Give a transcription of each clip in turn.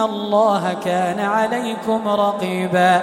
الله كان عليكم رقيبا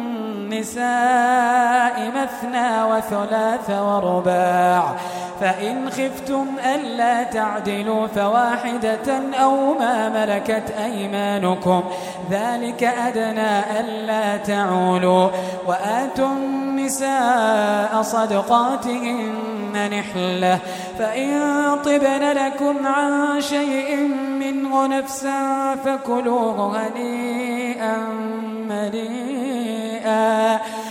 النساء مثنى وثلاث ورباع. فإن خفتم ألا تعدلوا فواحدة أو ما ملكت أيمانكم. ذلك أدنى ألا تعولوا. وآتوا النساء صدقاتهن نحلة. فإن طبن لكم عن شيء منه نفسا فكلوه هنيئا مريئا شيئا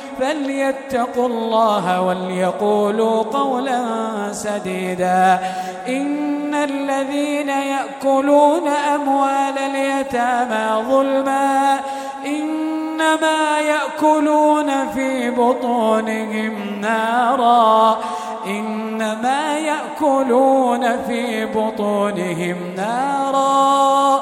فليتقوا الله وليقولوا قولا سديدا. إن الذين يأكلون أموال اليتامى ظلما. إنما يأكلون في بطونهم نارا. إنما يأكلون في بطونهم نارا.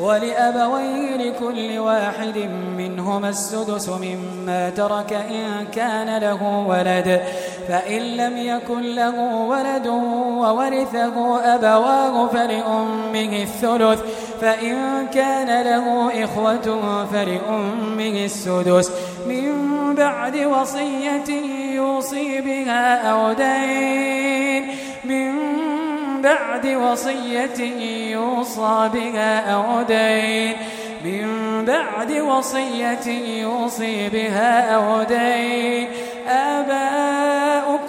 ولأبويه لكل واحد منهما السدس مما ترك إن كان له ولد. فإن لم يكن له ولد وورثه أبواه فلأمه الثلث. فإن كان له إخوة فلأمه السدس. من بعد وصية يوصي بها أو دين. من بعد وصية يوصى بها أو دين. من بعد وصية يوصي بها أو دين.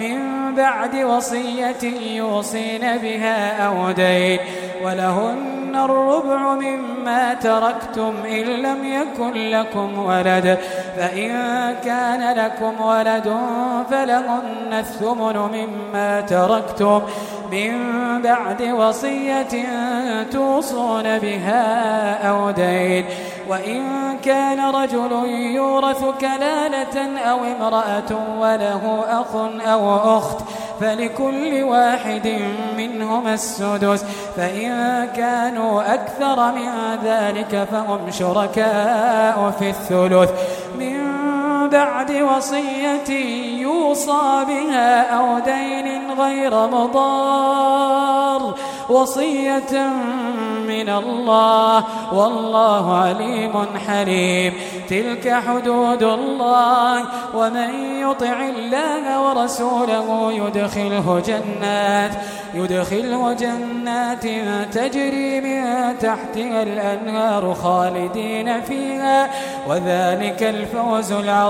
من بعد وصية يوصين بها أو دين ولهن الربع مما تركتم إن لم يكن لكم ولد فإن كان لكم ولد فلهن الثمن مما تركتم من بعد وصية توصون بها أو دين وإن كان رجل يورث كلالة أو امرأة وله أخ أو أخت فلكل واحد منهما السدس. فإن كانوا أكثر من ذلك فهم شركاء في الثلث. من بعد وصية يوصى بها أو دين غير مضار. وصية من الله والله عليم حليم. تلك حدود الله ومن يطع الله ورسوله يدخله جنات يدخله جنات تجري من تحتها الأنهار خالدين فيها. وذلك الفوز العظيم.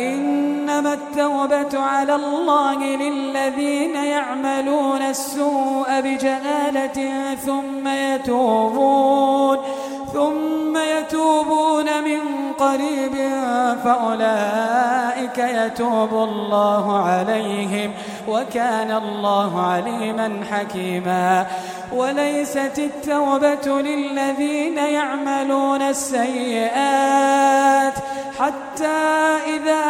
إنما التوبة على الله للذين يعملون السوء بجهالة ثم يتوبون ثم يتوبون من قريب فأولئك يتوب الله عليهم وكان الله عليما حكيما. وليست التوبة للذين يعملون السيئات حتى إذا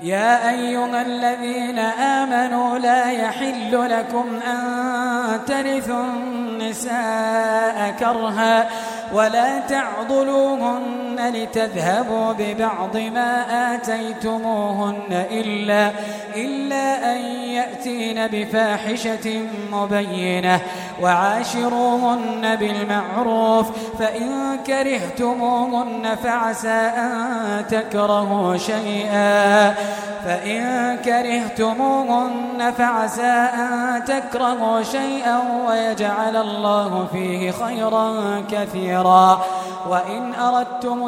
يا أيها الذين آمنوا لا يحل لكم أن ترثوا النساء كرها ولا تعضلوهن لتذهبوا ببعض ما آتيتموهن إلا, إلا أن يأتين بفاحشة مبينة وعاشروهن بالمعروف فإن كرهتموهن فعسى أن تكرهوا شيئا فإن كرهتموهن فعسى أن تكرهوا شيئا ويجعل الله فيه خيرا كثيرا وإن أردتم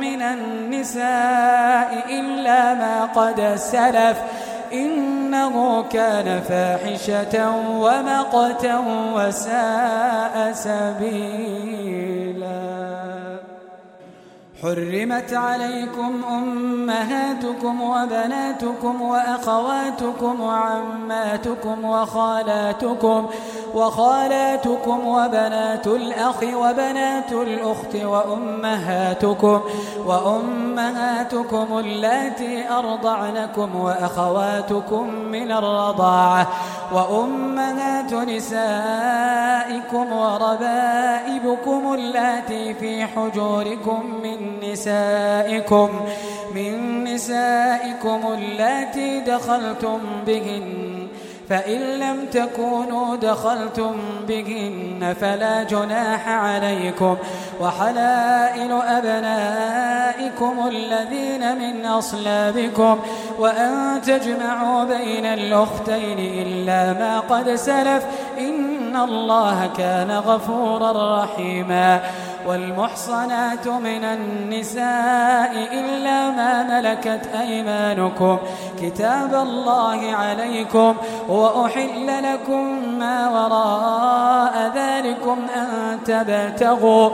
من النساء إلا ما قد سلف إنه كان فاحشة ومقتا وساء سبيلا. حرمت عليكم أمهاتكم وبناتكم وأخواتكم وعماتكم وخالاتكم وخالاتكم وبنات الأخ وبنات الأخت وأمهاتكم وأمهاتكم اللاتي أرضعنكم وأخواتكم من الرضاعة وأمهات نسائكم وربائبكم اللاتي في حجوركم من نسائكم من نسائكم اللاتي دخلتم بهن فإن لم تكونوا دخلتم بهن فلا جناح عليكم. وحلائل أبنائكم الذين من أصلابكم وأن تجمعوا بين الأختين إلا ما قد سلف. إن الله كان غفورا رحيما. والمحصنات من النساء إلا ما ملكت أيمانكم. كتاب الله عليكم. وأحل لكم ما وراء ذلكم أن تبتغوا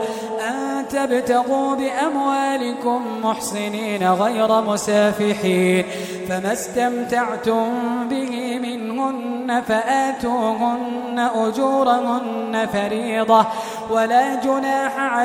أن تبتغوا بأموالكم محصنين غير مسافحين. فما استمتعتم به منهن فآتوهن أجورهن فريضة. ولا جناح عليكم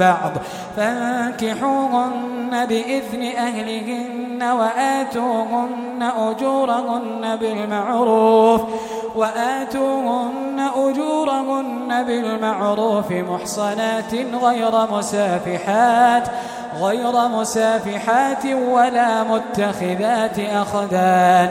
بعض فانكحوهن بإذن أهلهن وآتوهن أجورهن بالمعروف وآتوهن أجورهن بالمعروف محصنات غير مسافحات غير مسافحات ولا متخذات أخدان.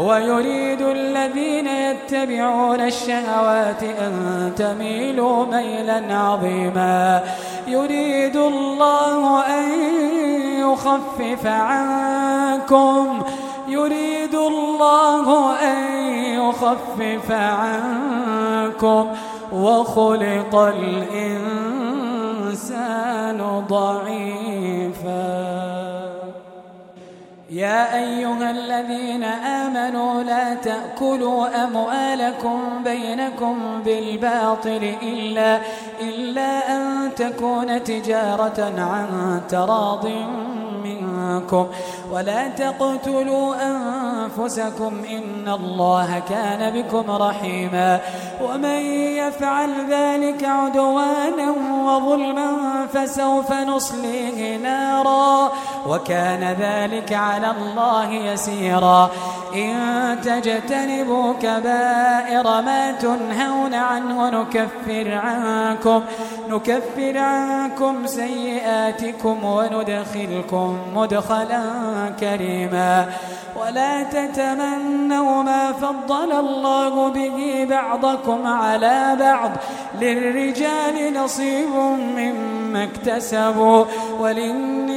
ويريد الذين يتبعون الشهوات أن تميلوا ميلا عظيما. يريد الله أن يخفف عنكم. يريد الله أن يخفف عنكم. وخلق الإنسان ضعيفاً. يا أيها الذين آمنوا لا تأكلوا أموالكم بينكم بالباطل إلا, إلا أن تكون تجارة عن تراض منكم. ولا تقتلوا أنفسكم إن الله كان بكم رحيما. ومن يفعل ذلك عدوانا وظلما فسوف نصليه نارا. وكان ذلك على الله يسيرا. إن تجتنبوا كبائر ما تنهون عنه نكفر عنكم نكفر عنكم سيئاتكم وندخلكم مدخلا كريما. ولا تتمنوا ما فضل الله به بعضكم على بعض. للرجال نصيب مما اكتسبوا وللنساء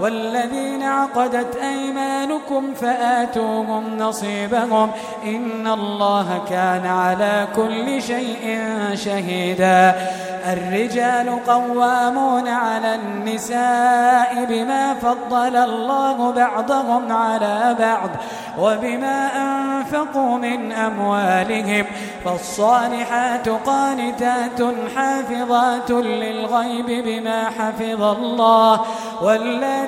والذين عقدت أيمانكم فآتوهم نصيبهم إن الله كان على كل شيء شهيدا الرجال قوامون على النساء بما فضل الله بعضهم على بعض وبما أنفقوا من أموالهم فالصالحات قانتات حافظات للغيب بما حفظ الله واللاتي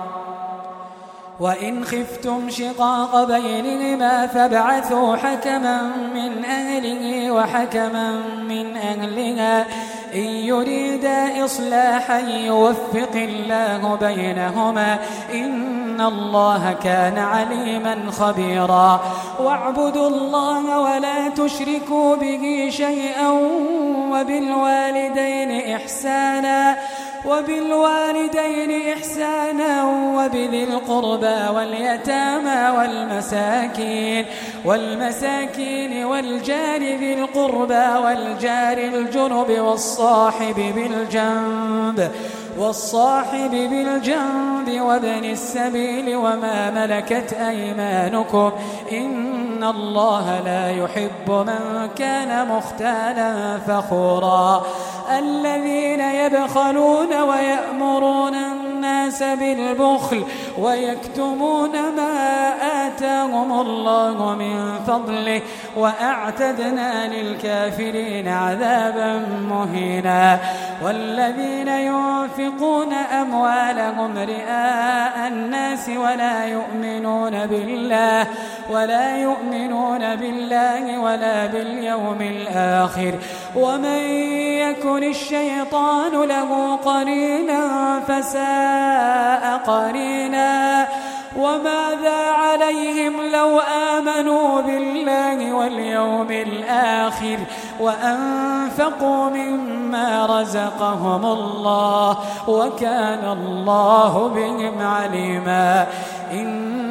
وإن خفتم شقاق بينهما فابعثوا حكما من أهله وحكما من أهلها. إن يريدا إصلاحا يوفق الله بينهما. إن الله كان عليما خبيرا. واعبدوا الله ولا تشركوا به شيئا وبالوالدين إحسانا. وبالوالدين إحسانا وبذي القربى واليتامى والمساكين والمساكين والجار ذي القربى والجار الجنب والصاحب بالجنب والصاحب بالجنب وابن السبيل وما ملكت أيمانكم. إن الله لا يحب من كان مختالا فخورا الذين يبخلون ويأمرون الناس بالبخل ويكتمون ما آتاهم الله من فضله وأعتدنا للكافرين عذابا مهينا والذين ينفقون أموالهم رئاء الناس ولا يؤمنون بالله ولا يؤمنون بالله ولا باليوم الآخر ومن يكن الشيطان له قرينا فساء قرينا وماذا عليهم لو آمنوا بالله واليوم الآخر وأنفقوا مما رزقهم الله وكان الله بهم عليما إن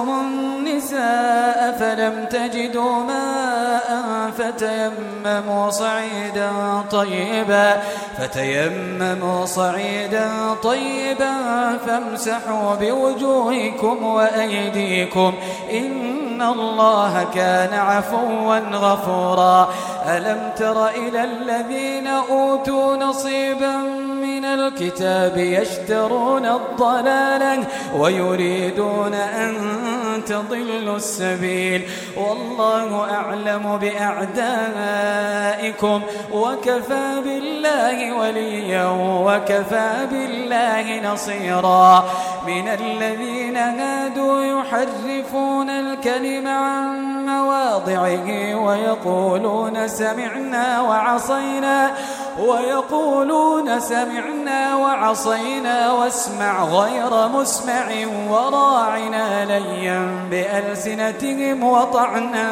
النساء فلم تجدوا ماء فتيمموا صعيدا طيبا فتيمموا صعيدا طيبا فامسحوا بوجوهكم وأيديكم إن الله كان عفوا غفورا. ألم تر إلى الذين أوتوا نصيبا من الكتاب يشترون الضلالة ويريدون أن تضلوا السبيل. والله أعلم بأعدائكم. وكفى بالله وليا وكفى بالله نصيرا. من الذين هادوا يحرفون الكلم عن مواضعه ويقولون سمعنا وعصينا ويقولون سمعنا وعصينا واسمع غير مسمع وراعنا ليا بألسنتهم وطعنا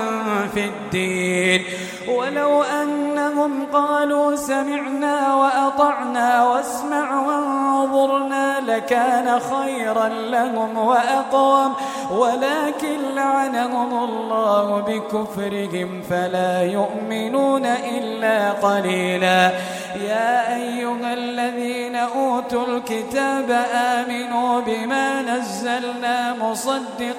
في الدين. ولو أنهم قالوا سمعنا وأطعنا واسمع وانظرنا لكان خيرا لهم وأقوم. ولكن لعنهم الله بكفرهم فلا يؤمنون إلا قليلا. يا أيها الذين أوتوا الكتاب آمنوا بما نزلنا مصدقا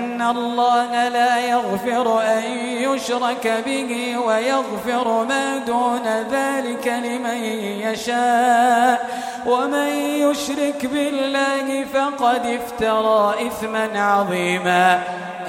الله لا يغفر أن يشرك به ويغفر ما دون ذلك لمن يشاء ومن يشرك بالله فقد افترى إثما عظيما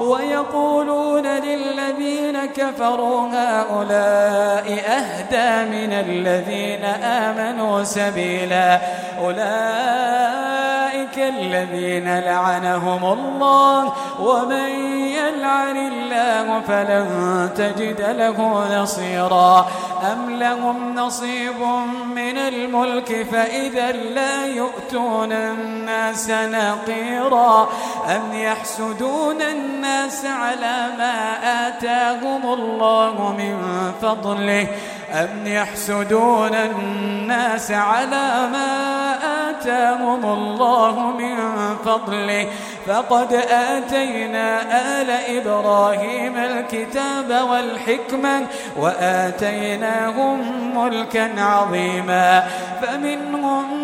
ويقولون للذين كفروا هؤلاء أهدى من الذين آمنوا سبيلا أولئك الذين لعنهم الله ومن يلعن الله فلن تجد له نصيرا أم لهم نصيب من الملك فإذا لا يؤتون الناس نقيرا أم يحسدون الناس على ما آتاهم الله من فضله. أم يحسدون الناس على ما آتاهم الله من فضله؟ فقد آتينا آل إبراهيم الكتاب والحكمة وآتيناهم ملكا عظيما. فمنهم من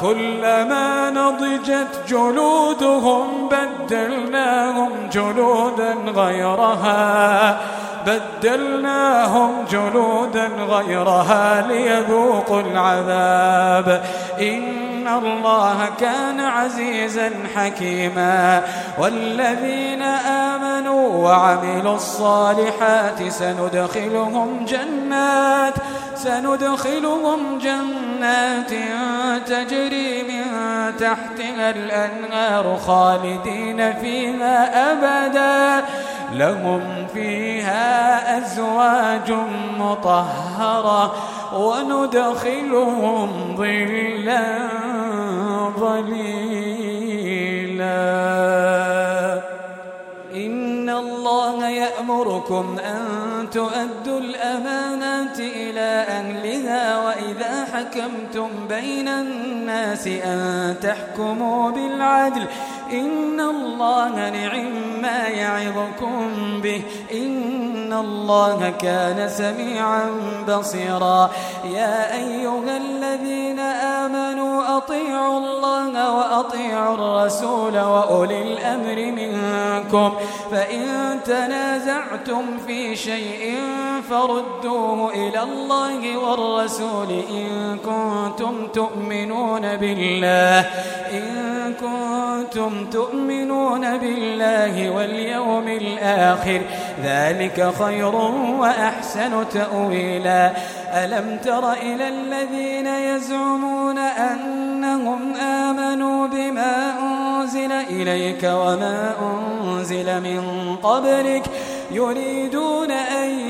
كلما نضجت جلودهم بدلناهم جلودا غيرها بدلناهم جلودا غيرها ليذوقوا العذاب. إن الله كان عزيزا حكيما. والذين آمنوا وعملوا الصالحات سندخلهم جنات سندخلهم جنات تجري من تحتها الأنهار خالدين فيها أبدا. لهم فيها أزواج مطهرة وندخلهم ظلا ظليلا. إن الله يأمركم أن تؤدوا الأمانات إلى أهلها وإذا حكمتم بين الناس أن تحكموا بالعدل. إن الله نعم ما يعظكم به. إن الله كان سميعا بصيرا. يا أيها الذين آمنوا أطيعوا الله وأطيعوا الرسول وأولي الأمر منكم. فإن تنازعتم في شيء فردوه إلى الله والرسول إن كنتم تؤمنون بالله إن كنتم تؤمنون بالله واليوم الآخر ذلك خير وأحسن تأويلا. ألم تر إلى الذين يزعمون أنهم آمنوا بما أنزل إليك وما أنزل من قبلك يريدون أن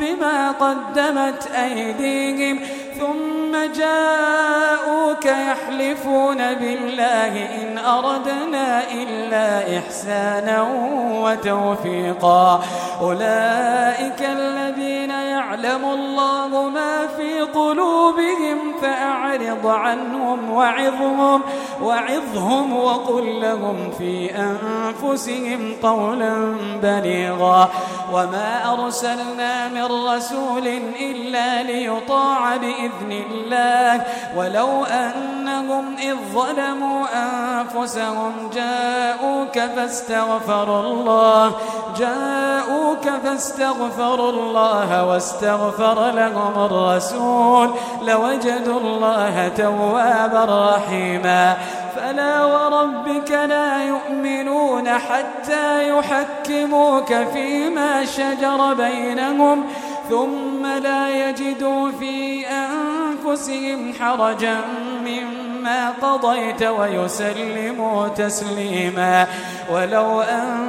بما قدمت أيديهم ثم جاءوك يحلفون بالله إن أردنا إلا إحسانا وتوفيقا. أولئك الذين يعلم الله ما في قلوبهم فأعرض عنهم وعظهم وعظهم وقل لهم في أنفسهم قولا بليغا. وما أرسلنا من رسول إلا ليطاع بإذن الله. ولو أنهم إذ ظلموا أنفسهم جاءوك فاستغفروا الله جاءوك فاستغفروا الله واستغفر لهم الرسول لوجدوا الله توابا رحيما. فلا وربك لا يؤمنون حتى يحكموك فيما شجر بينهم ثم لا يجدوا في أنفسهم حرجا مما قضيت ويسلموا تسليما. ولو أن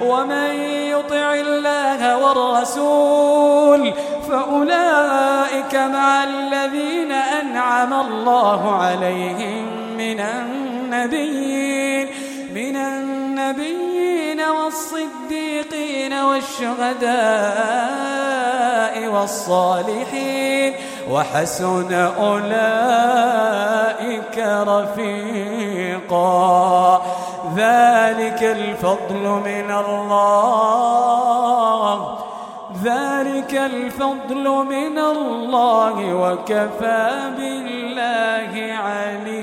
ومن يطع الله والرسول فأولئك مع الذين أنعم الله عليهم من النبيين. من النبيين. والصديقين والشهداء والصالحين وحسن أولئك رفيقا. ذلك الفضل من الله. ذلك الفضل من الله وكفى بالله عليما.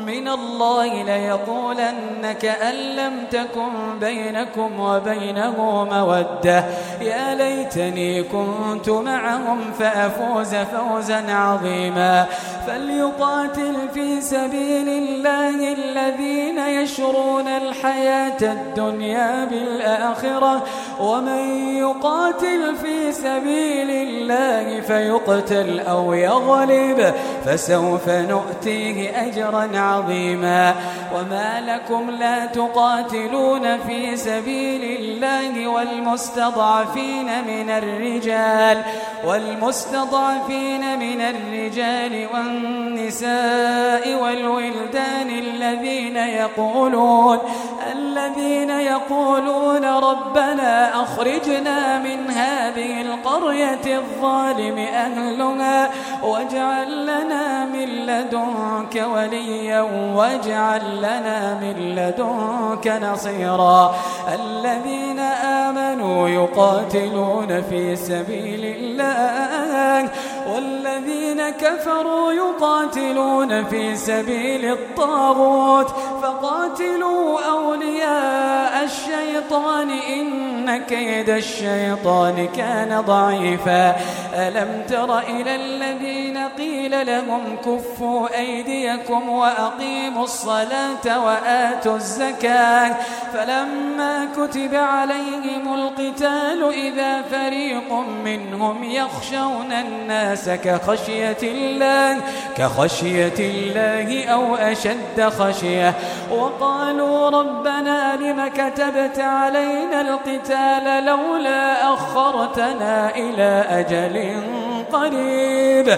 من الله ليقولن كأن لم تكن بينكم وبينه مودة. يا ليتني كنت معهم فأفوز فوزا عظيما. فليقاتل في سبيل الله الذين يشرون الحياة الدنيا بالآخرة. ومن يقاتل في سبيل الله فيقتل أو يغلب فسوف نؤتيه أجرا عظيما وما لكم لا تقاتلون في سبيل الله والمستضعفين من الرجال والمستضعفين من الرجال والنساء والولدان الذين يقولون الذين يقولون ربنا أخرجنا من هذه القرية الظالم أهلها واجعل لنا من لدنك وليا واجعل لنا من لدنك نصيرا. الذين آمنوا يقاتلون في سبيل الله كفروا يقاتلون في سبيل الطاغوت فقاتلوا أولياء الشيطان إن كيد الشيطان كان ضعيفا. ألم تر إلى الذين قيل لهم كفوا أيديكم وأقيموا الصلاة وآتوا الزكاة. فلما كتب عليهم القتال إذا فريق منهم يخشون الناس كخشية الله كخشية الله أو أشد خشية. وقالوا ربنا لم كتبت علينا القتال لولا أخرتنا إلى أجل قريب.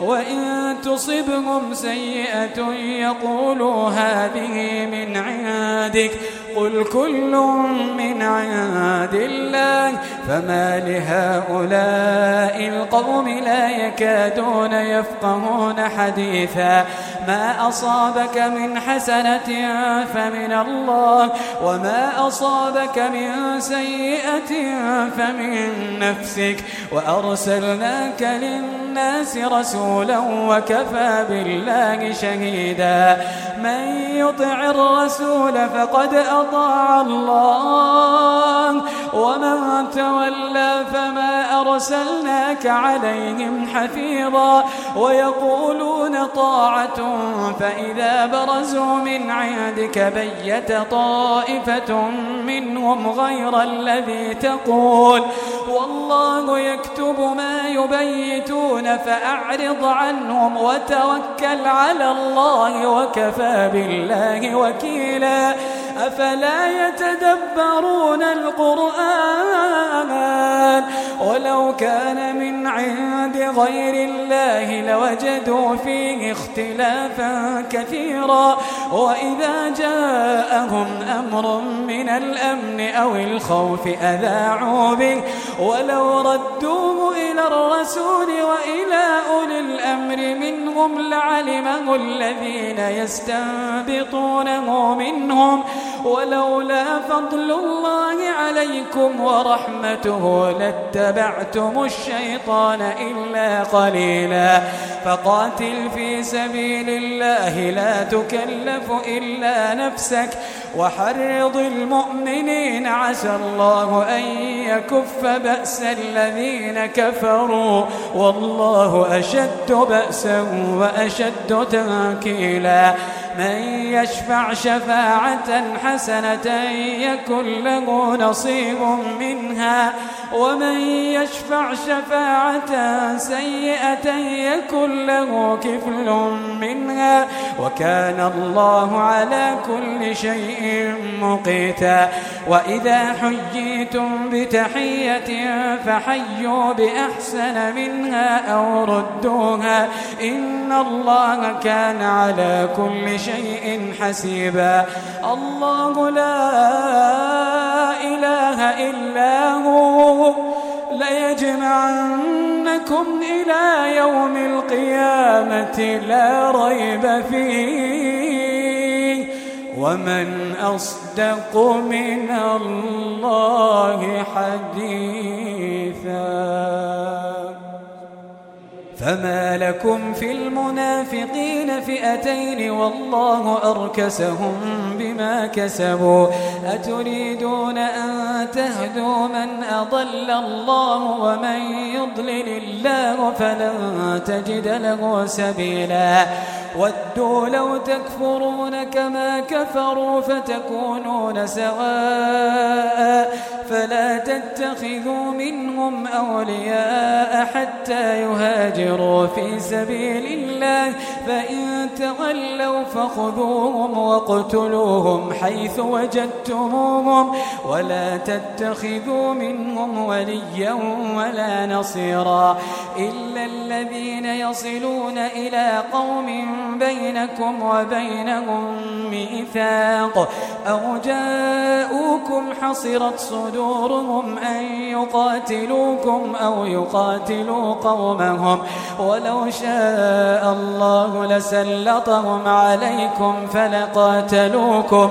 وإن تصبهم سيئة يقولوا هذه من عندك. قل كل من عند الله. فما لهؤلاء القوم لا يكادون يفقهون حديثا. ما أصابك من حسنة فمن الله. وما أصابك من سيئة فمن نفسك. وأرسلناك للناس رسولا وكفى بالله شهيدا. من يطع الرسول فقد أطاع الله. ومن تولى فما أرسلناك عليهم حفيظا. ويقولون طاعة فإذا برزوا من عندك بيت طائفة منهم غير الذي تقول. والله يكتب ما يبيتون فأعرض عنهم وتوكل على الله وكفى بالله وكيلا. أفلا يتدبرون القرآن؟ ولو كان من عند غير الله لوجدوا فيه اختلافا كثيرا. وإذا جاءهم أمر من الأمن أو الخوف أذاعوا به. ولو ردوه إلى الرسول وإلى أولي الأمر منهم لعلمه الذين يستنبطونه منهم. ولولا فضل الله عليكم ورحمته لاتبعتم الشيطان إلا قليلا. فقاتل في سبيل الله لا تكلف إلا نفسك. وحرض المؤمنين عسى الله أن يكف بأس الذين كفروا والله أشد بأسا وأشد تنكيلا من يشفع شفاعة حسنة يكن له نصيب منها. ومن يشفع شفاعة سيئة يكن له كفل منها. وكان الله على كل شيء مقيتا. وإذا حييتم بتحية فحيوا بأحسن منها أو ردوها. إن الله كان على كل شيء حسيبا. الله لا إله إلا هو. ليجمعنكم إلى يوم القيامة لا ريب فيه. ومن أصدق من الله حديثا. فما لكم في المنافقين فئتين والله أركسهم بما كسبوا أتريدون أن تهدوا من أضل الله ومن يضلل الله فلن تجد له سبيلا ودوا لو تكفرون كما كفروا فتكونون سواء فلا تتخذوا منهم أولياء حتى يهاجروا في سبيل الله فإن تولوا فخذوهم واقتلوهم حيث وجدتموهم ولا تتخذوا منهم وليا ولا نصيرا. إلا الذين يصلون إلى قوم بينكم وبينهم ميثاق. أو جاءوكم حصرت صدورهم أن يقاتلوكم أو يقاتلوا قومهم. ولو شاء الله لسلطهم عليكم فلقاتلوكم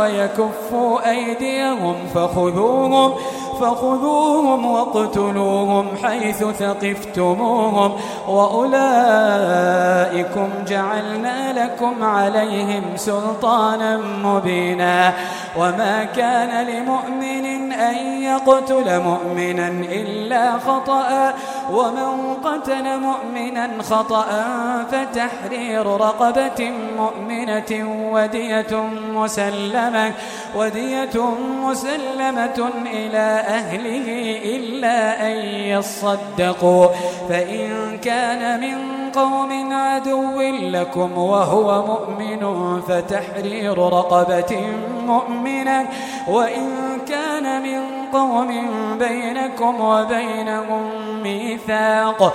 ويكفوا أيديهم فخذوهم فخذوهم واقتلوهم حيث ثقفتموهم وأولئكم جعلنا لكم عليهم سلطانا مبينا وما كان لمؤمن أن يقتل مؤمنا إلا خطأ ومن قتل مؤمنا خطأ فتحرير رقبة مؤمنة ودية مسلمة ودية مسلمة إلى أهله إلا أن يصدقوا. فإن كان من قوم عدو لكم وهو مؤمن فتحرير رقبة مؤمنة. وإن كان من قوم بينكم وبينهم ميثاق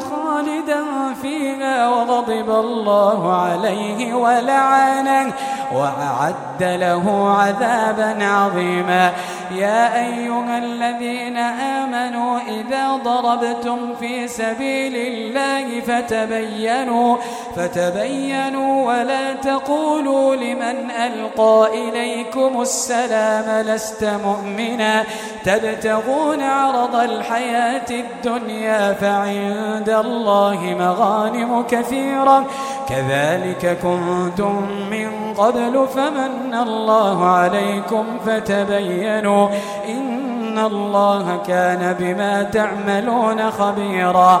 خالدا فيها وغضب الله عليه ولعنه وأعد له عذابا عظيما. يا أيها الذين آمنوا إذا ضربتم في سبيل الله فتبينوا فتبينوا ولا تقولوا لمن ألقى إليكم السلام لست مؤمنا. تبتغون عرض الحياة الدنيا فعند الله مغانم كثيرة. كذلك كنتم من قبل فمن الله عليكم فتبينوا. إن الله كان بما تعملون خبيرا.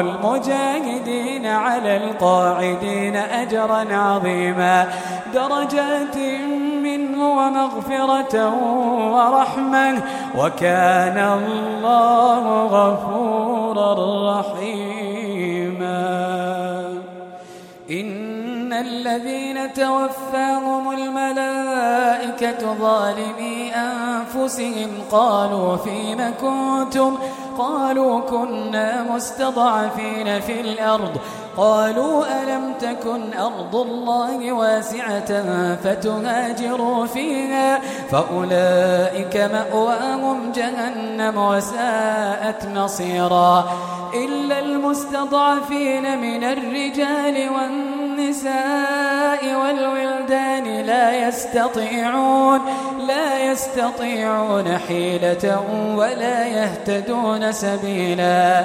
المجاهدين على القاعدين أجرا عظيما درجات منه ومغفرة ورحمة وكان الله غفورا رحيما. إن الذين توفاهم الملائكة ظالمي أنفسهم قالوا فيم كنتم؟ قالوا كنا مستضعفين في الأرض. قالوا ألم تكن أرض الله واسعة فتهاجروا فيها؟ فأولئك مأواهم جهنم وساءت مصيرا. إلا المستضعفين من الرجال والنساء والولدان لا يستطيعون لا يستطيعون حيلة ولا يهتدون سبيلا.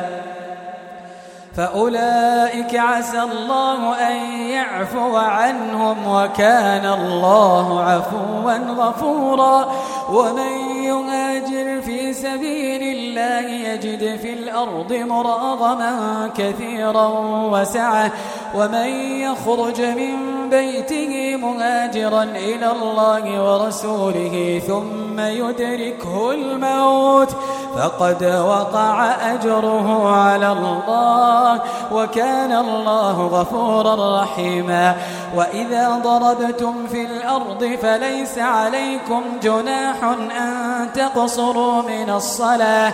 فأولئك عسى الله أن يعفو عنهم وكان الله عفوا غفورا. ومن يهاجر في سبيل الله يجد في الأرض مراغما كثيرا وسعة ومن يخرج من بيته مهاجرا إلى الله ورسوله ثم يدركه الموت فقد وقع أجره على الله وكان الله غفورا رحيما. وإذا ضربتم في الأرض فليس عليكم جناح أن تقصروا من الصلاة.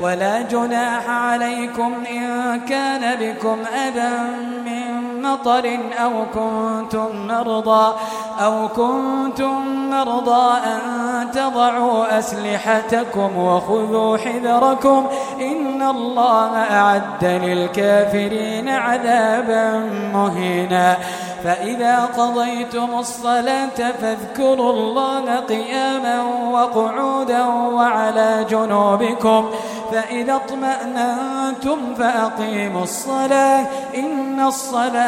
ولا جناح عليكم إن كان بكم أذى من مطر أو كنتم مرضى أو كنتم مرضى أن تضعوا أسلحتكم وخذوا حذركم إن الله أعد للكافرين عذابا مهينا فإذا قضيتم الصلاة فاذكروا الله قياما وقعودا وعلى جنوبكم فإذا اطمأنتم فأقيموا الصلاة إن الصلاة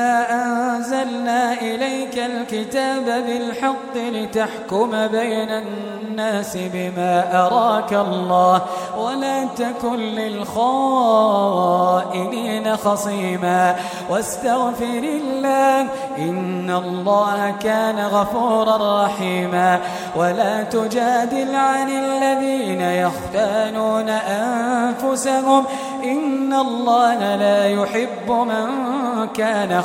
إنا أنزلنا إليك الكتاب بالحق لتحكم بين الناس بما أراك الله ولا تكن للخائنين خصيما واستغفر الله إن الله كان غفورا رحيما ولا تجادل عن الذين يختانون أنفسهم إن الله لا يحب من كان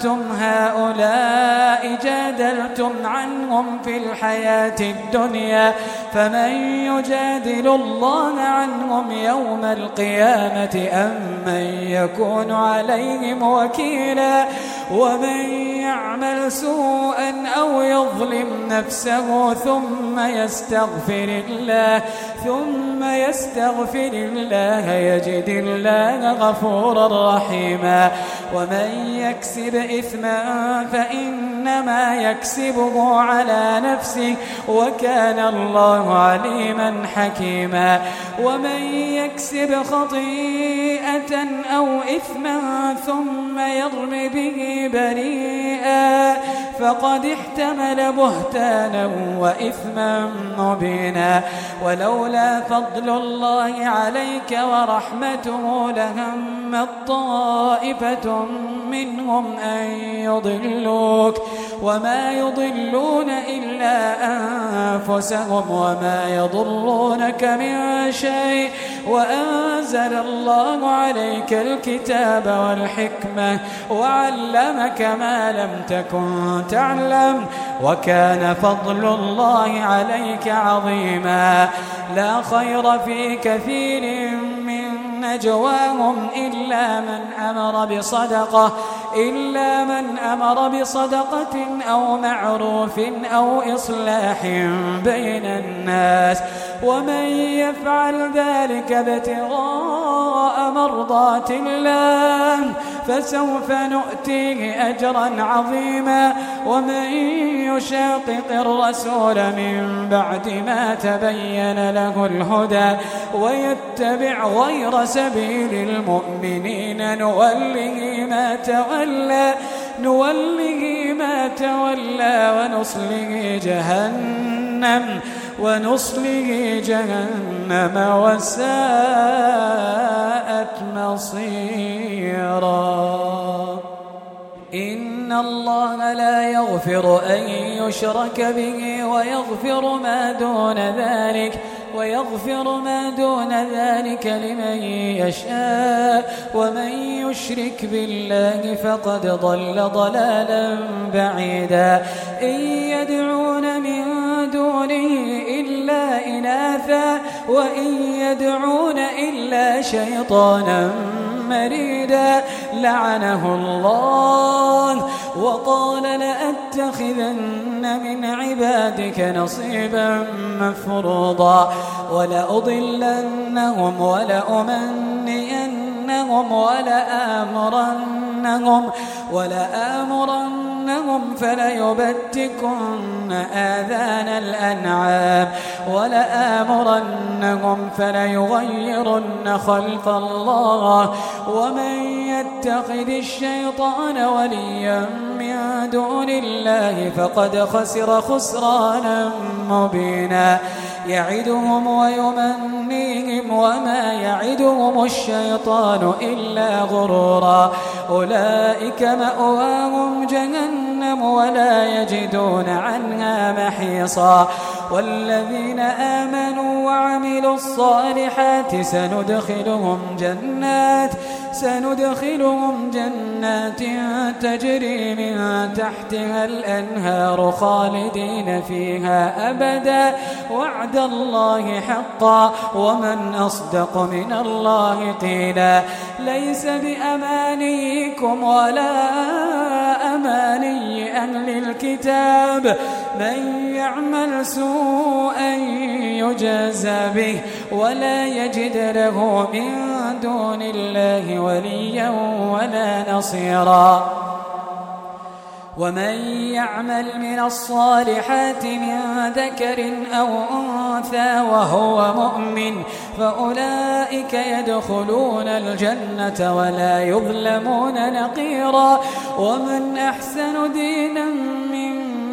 أنتم هؤلاء جادلتم عنهم في الحياة الدنيا فمن يجادل الله عنهم يوم القيامة أم من يكون عليهم وكيلا؟ ومن يعمل سوءا أو يظلم نفسه ثم يستغفر الله ثم يستغفر الله يجد الله غفورا رحيما. ومن يكسب إثما فإنما يكسبه على نفسه وكان الله عليما حكيما ومن يكسب خطيئة أو إثما ثم يرم به بريئا فقد احتمل بهتانا وإثما مبينا ولولا فضل الله عليك ورحمته لهم طائفة منهم أن يضلوك وما يضلون إلا أنفسهم وما يضرونك من شيء وأنزل الله عليك الكتاب والحكمة وعلمك ما لم تكن تعلم وكان فضل الله عليك عظيما لا خير في كثير من نجواهم إلا من أمر بصدقة إلا من أمر بصدقة أو معروف أو إصلاح بين الناس. ومن يفعل ذلك ابتغاء مرضات الله فسوف نؤتيه أجرا عظيما ومن يشاقق الرسول من بعد ما تبين له الهدى ويتبع غير سبيل المؤمنين. نوله ما تولى نوله ما تولى ونصله جهنم. ونصله جهنم وساءت مصيرا. إن الله لا يغفر أن يشرك به ويغفر ما دون ذلك. ويغفر ما دون ذلك لمن يشاء ومن يشرك بالله فقد ضل ضلالا بعيدا إن يدعون من دونه إلا إناثا وإن يدعون إلا شيطانا مريدا لعنه الله وقال لأتخذن من عبادك نصيبا مفروضا ولأضلنهم ولأمنينهم ولآمرنهم ولآمرنهم فليبتكن آذان الأنعام ولآمرنهم فليغيرن خلق الله ومن يتخذ الشيطان وليا من دون الله فقد خسر خسرانا مبينا يعدهم ويمنيهم وما يعدهم الشيطان إلا غرورا أولئك مأواهم جهنم ولا يجدون عنها محيصا. والذين آمنوا وعملوا الصالحات سندخلهم جنات سندخلهم جنات تجري من تحتها الأنهار خالدين فيها أبدا. وعد الله حقا. ومن أصدق من الله قيلا. ليس بأمانيكم ولا أماني أهل الكتاب. من يعمل سوءا يجازى به. ولا يجد له من دون الله وليا ولا نصيرا. ومن يعمل من الصالحات من ذكر أو أنثى وهو مؤمن فأولئك يدخلون الجنة ولا يظلمون نقيرا. ومن أحسن دينا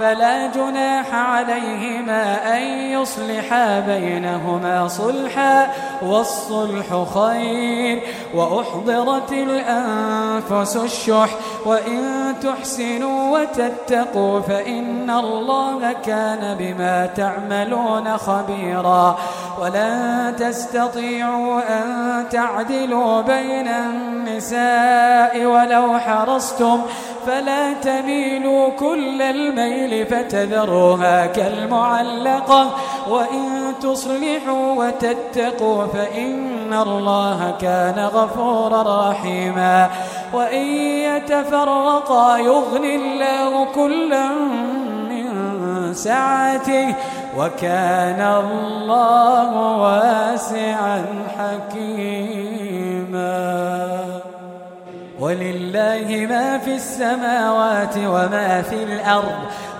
فلا جناح عليهما أن يصلحا بينهما صلحا والصلح خير وأحضرت الأنفس الشح وإن تحسنوا وتتقوا فإن الله كان بما تعملون خبيرا ولن تستطيعوا أن تعدلوا بين النساء ولو حرصتم فلا تميلوا كل الميل فتذروها كالمعلقة وإن تصلحوا وتتقوا فإن الله كان غفورا رحيما وإن يتفرقا يغني الله كلا من سعته وكان الله واسعا حكيما. ولله ما في السماوات وما في الأرض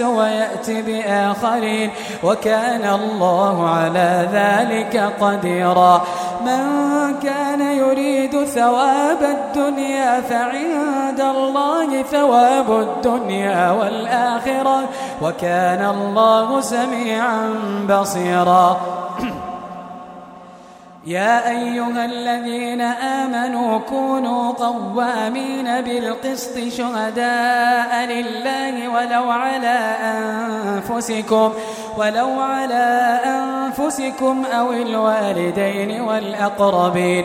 ويأتي بآخرين وكان الله على ذلك قديرا. من كان يريد ثواب الدنيا فعند الله ثواب الدنيا والآخرة وكان الله سميعا بصيرا. يا أيها الذين آمنوا كونوا قوامين بالقسط شهداء لله ولو على أنفسكم ولو على أنفسكم أو الوالدين والأقربين.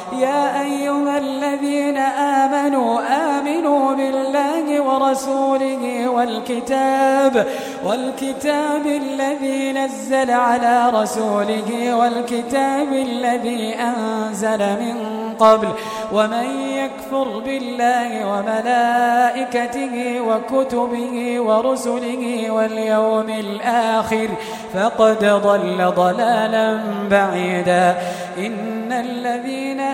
يا أيها الذين آمنوا آمنوا بالله ورسوله والكتاب والكتاب الذي نزل على رسوله والكتاب الذي أنزل من قبل ومن يكفر بالله وملائكته وكتبه ورسله واليوم الآخر فقد ضل ضلالا بعيدا. إن الذين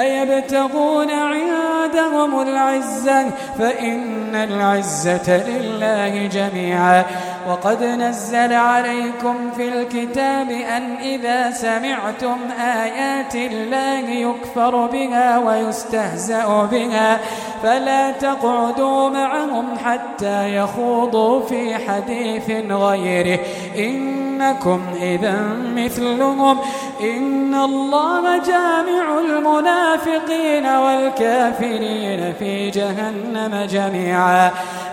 أيبتغون عندهم العزة؟ فإن العزة لله جميعا. وقد نزل عليكم في الكتاب أن إذا سمعتم آيات الله يكفر بها ويستهزأ بها فلا تقعدوا معهم حتى يخوضوا في حديث غيره. إنكم إذا مثلهم. إن الله جامع المنافقين. والكافرين في جهنم جميعا.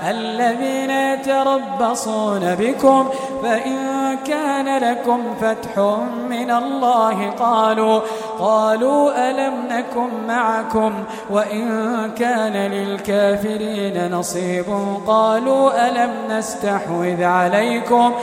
الذين يتربصون بكم فإن كان لكم فتح من الله قالوا قالوا ألم نكن معكم وإن كان للكافرين نصيب قالوا ألم نستحوذ عليكم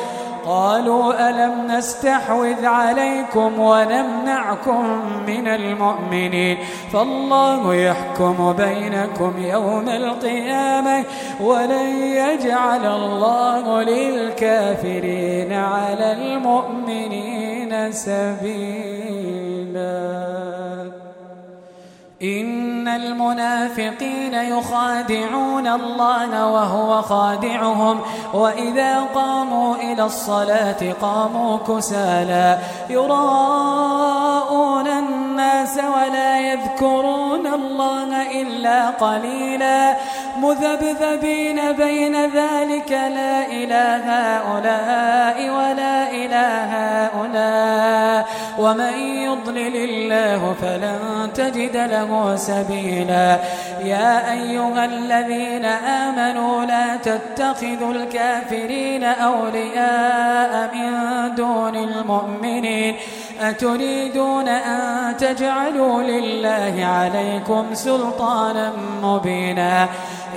قالوا ألم نستحوذ عليكم ونمنعكم من المؤمنين فالله يحكم بينكم يوم القيامة ولن يجعل الله للكافرين على المؤمنين سبيلاً. إن المنافقين يخادعون الله وهو خادعهم وإذا قاموا إلى الصلاة قاموا كسالا. يراءون الناس ولا يذكرون الله إلا قليلا. مذبذبين بين ذلك لا إله هؤلاء ولا إله هؤلاء. ومن يضلل الله فلن تجد له سبيلا. يا أيها الذين آمنوا لا تتخذوا الكافرين أولياء من دون المؤمنين. أتريدون أن تجعلوا لله عليكم سلطانا مبينا.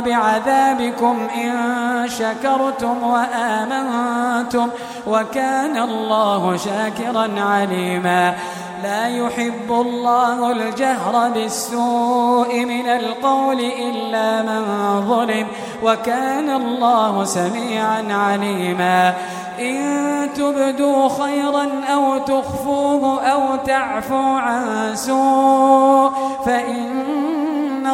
بعذابكم إن شكرتم وآمنتم وكان الله شاكرا عليما. لا يحب الله الجهر بالسوء من القول إلا من ظلم وكان الله سميعا عليما. إن تبدوا خيرا أو تخفوه أو تعفوا عن سوء فإن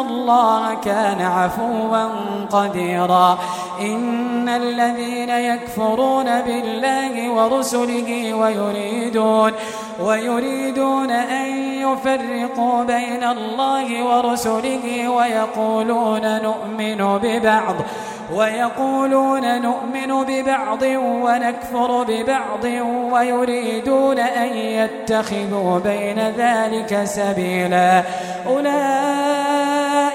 الله كان عفوا قديرا. إن الذين يكفرون بالله ورسله ويريدون ويريدون أن يفرقوا بين الله ورسله ويقولون نؤمن ببعض ويقولون نؤمن ببعض ونكفر ببعض ويريدون أن يتخذوا بين ذلك سبيلا. أولئك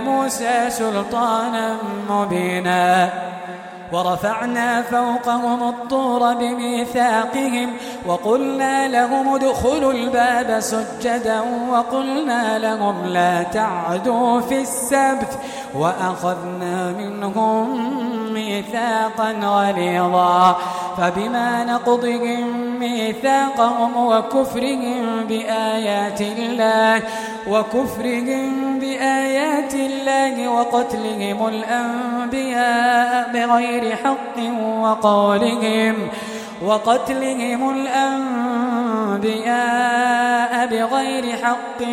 موسى سلطانا مبينا. ورفعنا فوقهم الطور بميثاقهم وقلنا لهم ادخلوا الباب سجدا وقلنا لهم لا تعدوا في السبت وأخذنا منهم ميثاقا غليظا. فبما نقضهم ميثاقهم وكفرهم بآيات الله وكفرهم بآيات الله وقتلهم الأنبياء بغير حق وقولهم وقتلهم الأنبياء بغير حق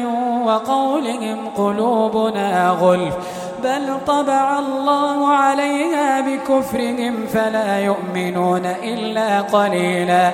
وقولهم قلوبنا غلف بل طبع الله عليها بكفرهم فلا يؤمنون إلا قليلا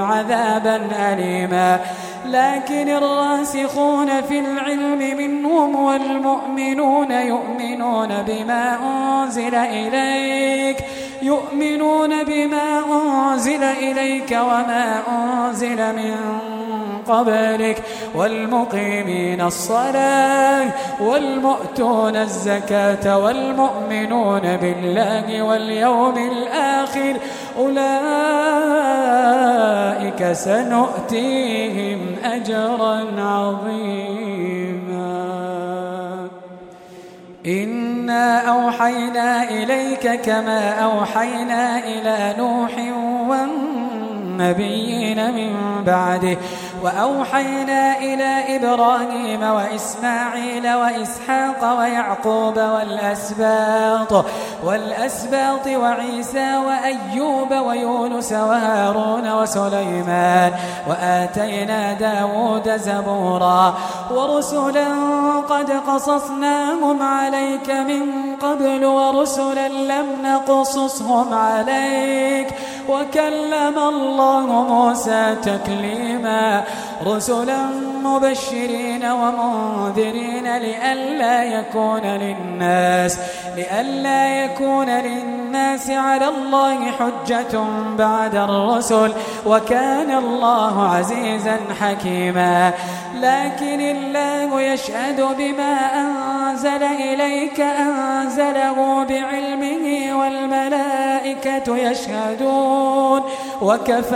عذابا أليما. لكن الراسخون في العلم منهم والمؤمنون يؤمنون بما أنزل إليك يؤمنون بما أنزل إليك وما أنزل من قبلك والمقيمين الصلاة والمؤتون الزكاة والمؤمنون بالله واليوم الآخر أولئك سنؤتيهم أجرا عظيما. إن إنا أوحينا إليك كما أوحينا إلى نوح والنبيين من بعده. وأوحينا إلى إبراهيم وإسماعيل وإسحاق ويعقوب والأسباط والأسباط وعيسى وأيوب ويونس وهارون وسليمان وآتينا داود زبورا. ورسلا قد قصصناهم عليك من قبل ورسلا لم نقصصهم عليك. وكلم الله موسى تكليما رسلا مبشرين ومنذرين لئلا يكون للناس لئلا يكون للناس على الله حجة بعد الرسل وكان الله عزيزا حكيما لكن الله يشهد بما أنزل إليك أنزله بعلمه والملائكة يشهدون وكفى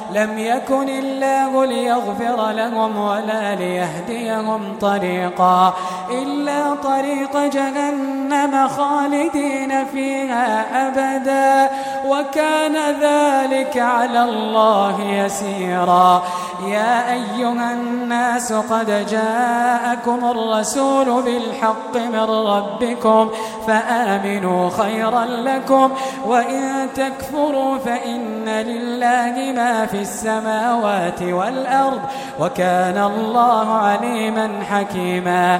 لم يكن الله ليغفر لهم ولا ليهديهم طريقا إلا طريق جهنم خالدين فيها أبدا وكان ذلك على الله يسيرا يا أيها الناس قد جاءكم الرسول بالحق من ربكم فآمنوا خيرا لكم وإن تكفروا فإن لله ما في السماوات والأرض وكان الله عليما حكيما.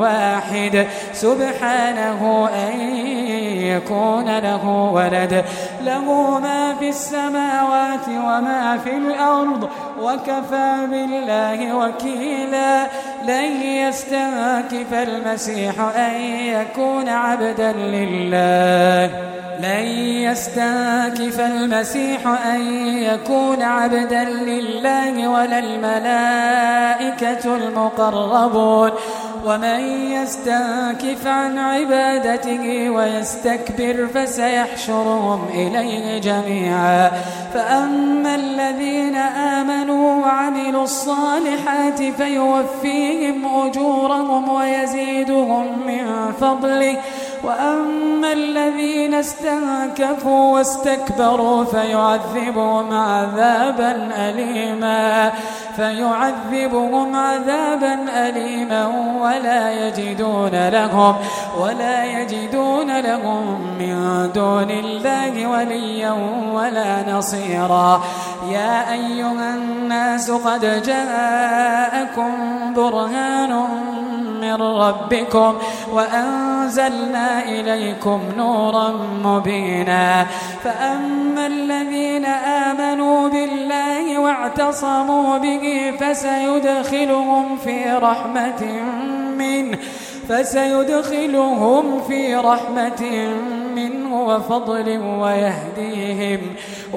واحد. سبحانه أن يكون له ولد. له ما في السماوات وما في الأرض وكفى بالله وكيلا. لن يستنكف المسيح أن يكون عبدا لله. لن يستنكف المسيح أن يكون عبدا لله ولا الملائكة المقربون. ومن يستنكف عن عبادته ويستكبر فسيحشرهم إليه جميعا. فأما الذين آمنوا وعملوا الصالحات فيوفيهم أجورهم ويزيدهم من فضله. وأما الذين استنكفوا واستكبروا فيعذبهم عذابا أليما فيعذبهم عذابا أليما ولا يجدون لهم ولا يجدون لهم من دون الله وليا ولا نصيرا. يا أيها الناس قد جاءكم برهان من ربكم وأنزلنا إليكم نورا مبينا فأما الذين آمنوا بالله واعتصموا به فسيدخلهم في رحمة منه فسيدخلهم في رحمة منه وفضل ويهديهم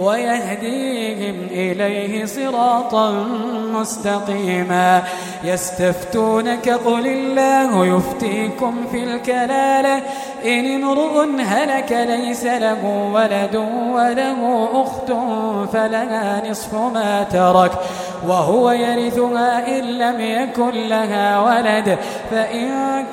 ويهديهم إليه صراطا مستقيما. يستفتونك قل الله يفتيكم في الكلالة. إن امرؤ هلك ليس له ولد وله أخت فلها نصف ما ترك. وهو يرثها إن لم يكن لها ولد. فإن